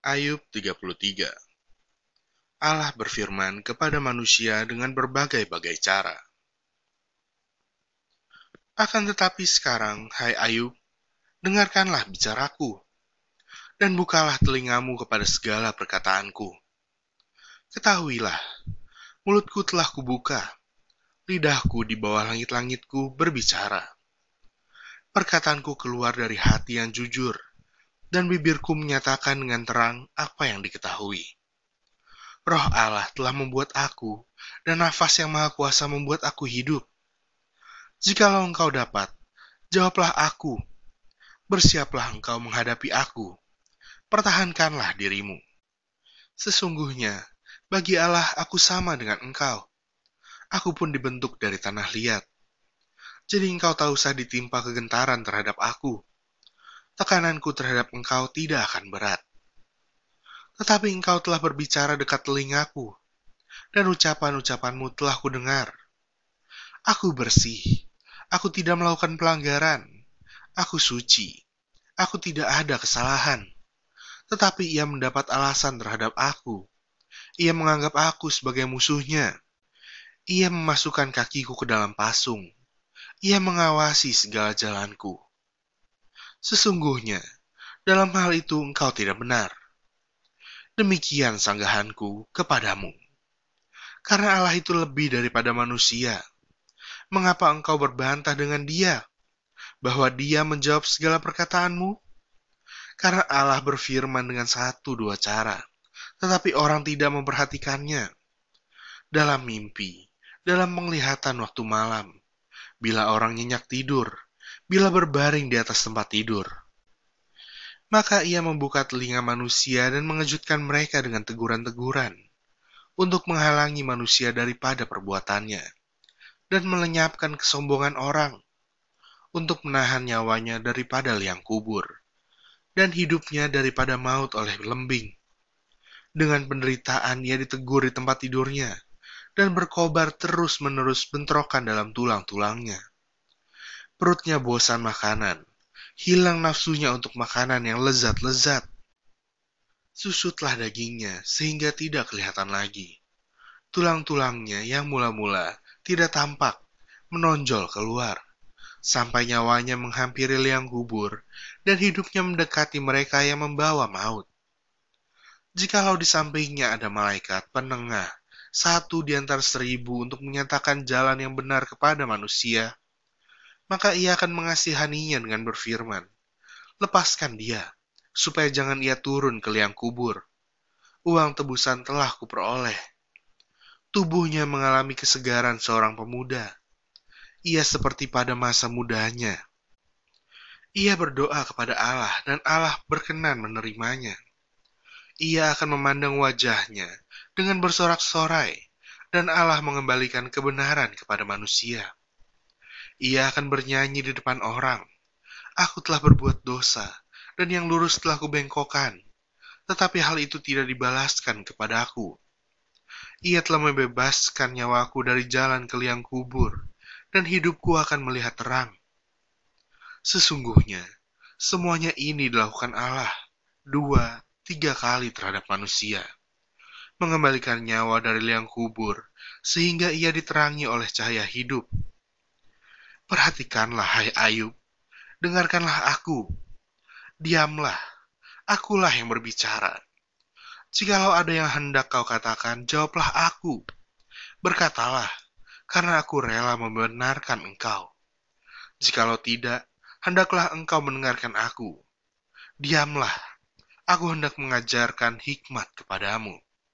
Ayub 33 Allah berfirman kepada manusia dengan berbagai-bagai cara. Akan tetapi sekarang, hai Ayub, dengarkanlah bicaraku, dan bukalah telingamu kepada segala perkataanku. Ketahuilah, mulutku telah kubuka, lidahku di bawah langit-langitku berbicara. Perkataanku keluar dari hati yang jujur, dan bibirku menyatakan dengan terang apa yang diketahui. Roh Allah telah membuat aku, dan nafas yang maha kuasa membuat aku hidup. Jikalau engkau dapat, jawablah aku. Bersiaplah engkau menghadapi aku. Pertahankanlah dirimu. Sesungguhnya, bagi Allah aku sama dengan engkau. Aku pun dibentuk dari tanah liat. Jadi engkau tak usah ditimpa kegentaran terhadap aku tekananku terhadap engkau tidak akan berat. Tetapi engkau telah berbicara dekat telingaku, dan ucapan-ucapanmu telah kudengar. Aku bersih, aku tidak melakukan pelanggaran, aku suci, aku tidak ada kesalahan. Tetapi ia mendapat alasan terhadap aku. Ia menganggap aku sebagai musuhnya. Ia memasukkan kakiku ke dalam pasung. Ia mengawasi segala jalanku. Sesungguhnya, dalam hal itu engkau tidak benar. Demikian sanggahanku kepadamu. Karena Allah itu lebih daripada manusia. Mengapa engkau berbantah dengan dia? Bahwa dia menjawab segala perkataanmu? Karena Allah berfirman dengan satu dua cara, tetapi orang tidak memperhatikannya. Dalam mimpi, dalam penglihatan waktu malam, bila orang nyenyak tidur, bila berbaring di atas tempat tidur. Maka ia membuka telinga manusia dan mengejutkan mereka dengan teguran-teguran untuk menghalangi manusia daripada perbuatannya dan melenyapkan kesombongan orang untuk menahan nyawanya daripada liang kubur dan hidupnya daripada maut oleh lembing. Dengan penderitaan ia ditegur di tempat tidurnya dan berkobar terus-menerus bentrokan dalam tulang-tulangnya perutnya bosan makanan, hilang nafsunya untuk makanan yang lezat-lezat. Susutlah dagingnya sehingga tidak kelihatan lagi. Tulang-tulangnya yang mula-mula tidak tampak menonjol keluar, sampai nyawanya menghampiri liang kubur dan hidupnya mendekati mereka yang membawa maut. Jikalau di sampingnya ada malaikat penengah, satu di antara seribu untuk menyatakan jalan yang benar kepada manusia, maka ia akan mengasihaninya dengan berfirman, Lepaskan dia, supaya jangan ia turun ke liang kubur. Uang tebusan telah kuperoleh. Tubuhnya mengalami kesegaran seorang pemuda. Ia seperti pada masa mudanya. Ia berdoa kepada Allah dan Allah berkenan menerimanya. Ia akan memandang wajahnya dengan bersorak-sorai dan Allah mengembalikan kebenaran kepada manusia ia akan bernyanyi di depan orang. Aku telah berbuat dosa, dan yang lurus telah kubengkokkan. Tetapi hal itu tidak dibalaskan kepada aku. Ia telah membebaskan nyawaku dari jalan ke liang kubur, dan hidupku akan melihat terang. Sesungguhnya, semuanya ini dilakukan Allah dua, tiga kali terhadap manusia. Mengembalikan nyawa dari liang kubur, sehingga ia diterangi oleh cahaya hidup Perhatikanlah, hai Ayub, dengarkanlah aku. Diamlah, akulah yang berbicara. Jikalau ada yang hendak kau katakan, jawablah aku. Berkatalah, karena aku rela membenarkan engkau. Jikalau tidak, hendaklah engkau mendengarkan aku. Diamlah, aku hendak mengajarkan hikmat kepadamu.